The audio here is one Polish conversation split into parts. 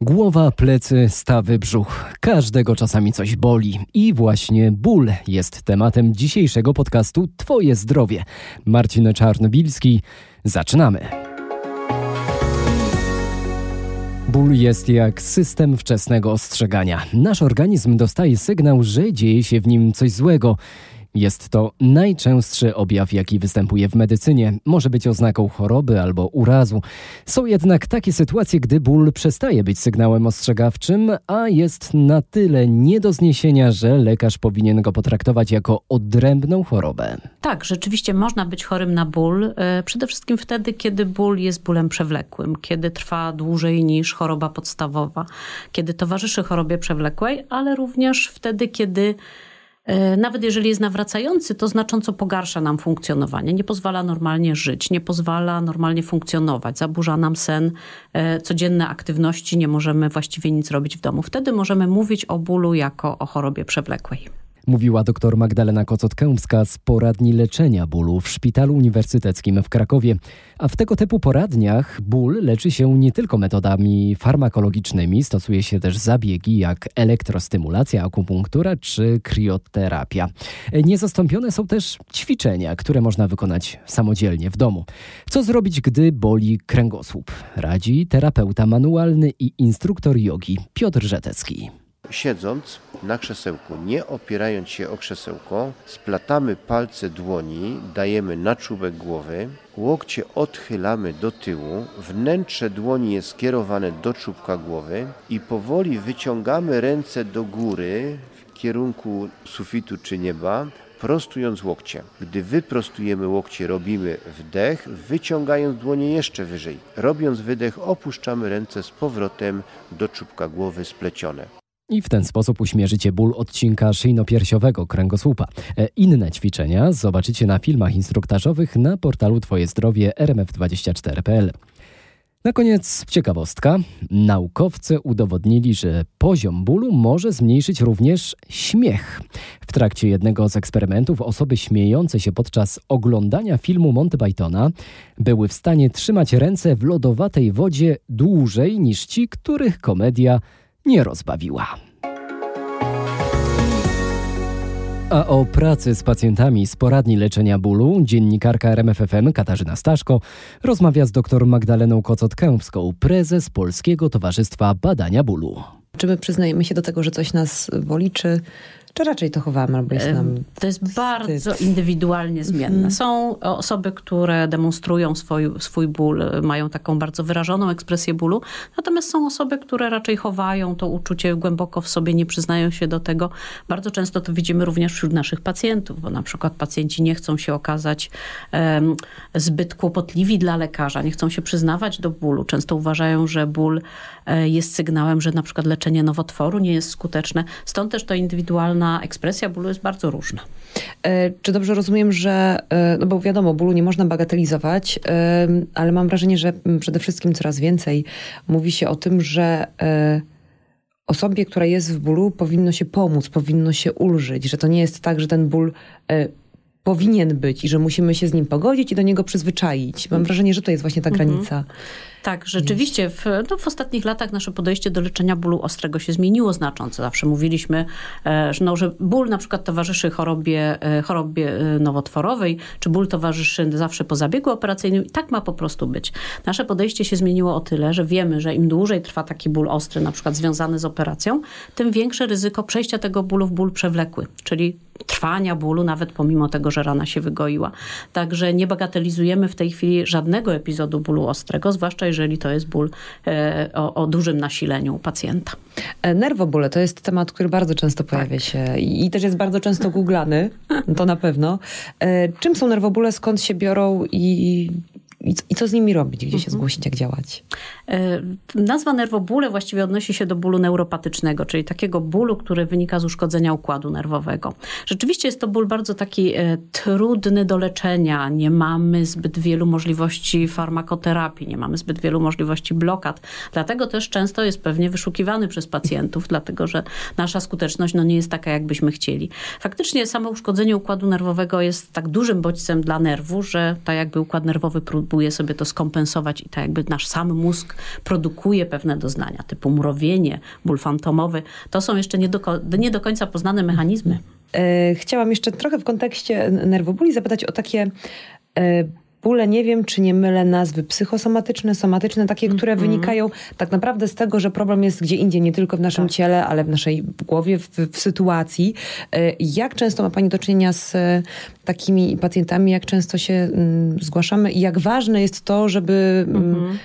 Głowa, plecy, stawy, brzuch. Każdego czasami coś boli. I właśnie ból jest tematem dzisiejszego podcastu Twoje zdrowie. Marcin Czarnobilski. Zaczynamy. Ból jest jak system wczesnego ostrzegania. Nasz organizm dostaje sygnał, że dzieje się w nim coś złego. Jest to najczęstszy objaw, jaki występuje w medycynie. Może być oznaką choroby albo urazu. Są jednak takie sytuacje, gdy ból przestaje być sygnałem ostrzegawczym, a jest na tyle nie do zniesienia, że lekarz powinien go potraktować jako odrębną chorobę. Tak, rzeczywiście można być chorym na ból. E, przede wszystkim wtedy, kiedy ból jest bólem przewlekłym, kiedy trwa dłużej niż choroba podstawowa, kiedy towarzyszy chorobie przewlekłej, ale również wtedy, kiedy nawet jeżeli jest nawracający, to znacząco pogarsza nam funkcjonowanie, nie pozwala normalnie żyć, nie pozwala normalnie funkcjonować, zaburza nam sen, e, codzienne aktywności, nie możemy właściwie nic robić w domu. Wtedy możemy mówić o bólu jako o chorobie przewlekłej. Mówiła dr Magdalena Kocot-Kępska z poradni leczenia bólu w Szpitalu Uniwersyteckim w Krakowie. A w tego typu poradniach ból leczy się nie tylko metodami farmakologicznymi, stosuje się też zabiegi jak elektrostymulacja, akupunktura czy krioterapia. Niezastąpione są też ćwiczenia, które można wykonać samodzielnie w domu. Co zrobić, gdy boli kręgosłup? Radzi terapeuta manualny i instruktor jogi Piotr Żetecki. Siedząc na krzesełku, nie opierając się o krzesełko, splatamy palce dłoni, dajemy na czubek głowy, łokcie odchylamy do tyłu, wnętrze dłoni jest skierowane do czubka głowy i powoli wyciągamy ręce do góry w kierunku sufitu czy nieba, prostując łokcie. Gdy wyprostujemy łokcie, robimy wdech, wyciągając dłonie jeszcze wyżej. Robiąc wydech, opuszczamy ręce z powrotem do czubka głowy splecione. I w ten sposób uśmierzycie ból odcinka szyjno-piersiowego kręgosłupa. E, inne ćwiczenia zobaczycie na filmach instruktażowych na portalu Twoje zdrowie rmf24.pl. Na koniec ciekawostka. Naukowcy udowodnili, że poziom bólu może zmniejszyć również śmiech. W trakcie jednego z eksperymentów osoby śmiejące się podczas oglądania filmu Monty Pythona były w stanie trzymać ręce w lodowatej wodzie dłużej niż ci, których komedia nie rozbawiła. A o pracy z pacjentami z poradni leczenia bólu dziennikarka RMFFM Katarzyna Staszko rozmawia z dr Magdaleną Kocot-Kępską, prezes Polskiego Towarzystwa Badania Bólu. Czy my przyznajemy się do tego, że coś nas boli, czy czy raczej to chowamy albo jest nam To jest wstyd. bardzo indywidualnie zmienne. Mm. Są osoby, które demonstrują swój, swój ból, mają taką bardzo wyrażoną ekspresję bólu, natomiast są osoby, które raczej chowają to uczucie głęboko w sobie, nie przyznają się do tego. Bardzo często to widzimy również wśród naszych pacjentów, bo na przykład pacjenci nie chcą się okazać um, zbyt kłopotliwi dla lekarza, nie chcą się przyznawać do bólu. Często uważają, że ból e, jest sygnałem, że na przykład leczenie nowotworu nie jest skuteczne. Stąd też to indywidualna ekspresja bólu jest bardzo różna. E, czy dobrze rozumiem, że, e, no bo wiadomo, bólu nie można bagatelizować, e, ale mam wrażenie, że przede wszystkim coraz więcej mówi się o tym, że osobie, która jest w bólu, powinno się pomóc, powinno się ulżyć, że to nie jest tak, że ten ból powinien być i że musimy się z nim pogodzić i do niego przyzwyczaić. Mam wrażenie, że to jest właśnie ta mhm. granica. Tak, rzeczywiście w, no, w ostatnich latach nasze podejście do leczenia bólu ostrego się zmieniło znacząco. Zawsze mówiliśmy, e, że, no, że ból na przykład towarzyszy chorobie, e, chorobie e, nowotworowej, czy ból towarzyszy zawsze po zabiegu operacyjnym i tak ma po prostu być. Nasze podejście się zmieniło o tyle, że wiemy, że im dłużej trwa taki ból ostry, na przykład związany z operacją, tym większe ryzyko przejścia tego bólu w ból przewlekły, czyli trwania bólu, nawet pomimo tego, że rana się wygoiła. Także nie bagatelizujemy w tej chwili żadnego epizodu bólu ostrego, zwłaszcza jeżeli to jest ból e, o, o, dużym nasileniu u pacjenta. E, nerwobóle to jest temat, który bardzo często pojawia tak. się i, i też jest bardzo często googlany, to na pewno. E, czym są nerwobóle, skąd się biorą i i, co z nimi robić? Gdzie się mhm. zgłosić, jak działać? E, nazwa nerwobóle właściwie odnosi się do bólu neuropatycznego, czyli takiego bólu, który wynika z uszkodzenia układu nerwowego. Rzeczywiście jest to ból bardzo taki e, trudny do leczenia. Nie mamy zbyt wielu możliwości farmakoterapii, nie mamy zbyt wielu możliwości blokad. Dlatego też często jest pewnie wyszukiwany przez pacjentów, dlatego że nasza skuteczność no, nie jest taka, jakbyśmy chcieli. Faktycznie samo uszkodzenie układu nerwowego jest tak dużym bodźcem dla nerwu, że tak jakby układ nerwowy próbuje próbuje sobie to skompensować i tak jakby nasz sam mózg produkuje pewne doznania, typu mrowienie, ból fantomowy. To są jeszcze nie do, nie do końca poznane mechanizmy. E, chciałam jeszcze trochę w kontekście nerwobuli zapytać o takie e, bóle, nie wiem, czy nie mylę nazwy psychosomatyczne, somatyczne, takie, które mm -hmm. wynikają tak naprawdę z tego, że problem jest gdzie indziej, nie tylko w naszym tak. ciele, ale w naszej głowie, w, w, sytuacji. E, jak często ma Pani do czynienia z takimi pacjentami, jak często się mm, zgłaszamy i jak ważne jest to, żeby mm -hmm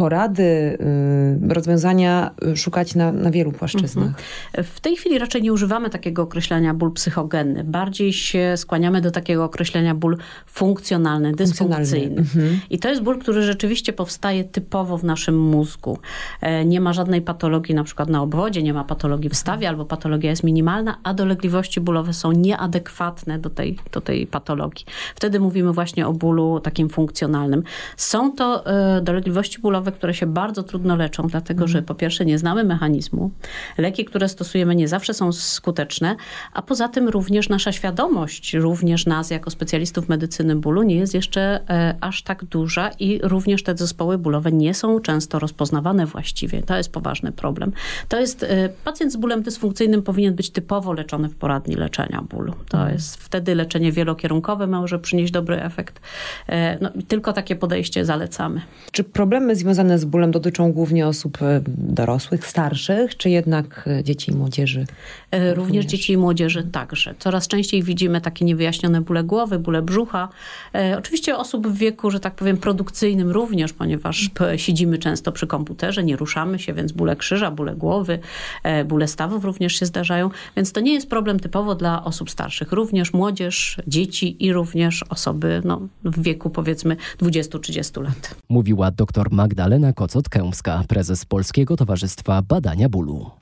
porady, y, rozwiązania szukać na, na wielu płaszczyznach. Mhm. W tej chwili raczej nie używamy takiego określenia ból psychogenny. Bardziej się skłaniamy do takiego określenia ból funkcjonalny, dysfunkcyjny. Mhm. I to jest ból, który rzeczywiście powstaje typowo w naszym mózgu. E, nie ma żadnej patologii na przykład na obwodzie, nie ma patologii w stawie albo patologia jest minimalna, a dolegliwości bólowe są nieadekwatne do tej, do tej patologii. Wtedy mówimy właśnie o bólu takim funkcjonalnym. Są to e, dolegliwości bólowe które się bardzo trudno leczą, dlatego że po pierwsze nie znamy mechanizmu, leki, które stosujemy nie zawsze są skuteczne, a poza tym również nasza świadomość, również nas jako specjalistów medycyny bólu nie jest jeszcze e, aż tak duża i również te zespoły bólowe nie są często rozpoznawane właściwie. To jest poważny problem. To jest, e, pacjent z bólem dysfunkcyjnym powinien być typowo leczony w poradni leczenia bólu. To mhm. jest wtedy leczenie wielokierunkowe może przynieść dobry efekt. E, no, tylko takie podejście zalecamy. Czy problemy związane związane z bólem dotyczą głównie osób e, dorosłych, starszych, czy jednak e, dzieci i młodzieży? E, również dzieci i młodzieży także. Coraz częściej widzimy takie niewyjaśnione bóle głowy, bóle brzucha. Oczywiście osób w wieku, że tak powiem, produkcyjnym również, ponieważ siedzimy często przy komputerze, nie ruszamy się, więc bóle krzyża, bóle głowy, bóle stawów również się zdarzają. Więc to nie jest problem typowo dla osób starszych. Również młodzież, dzieci i również osoby no, w wieku powiedzmy 20-30 lat. Mówiła dr Magda Magdalena Kocot-Kępska, prezes Polskiego Towarzystwa Badania Bólu.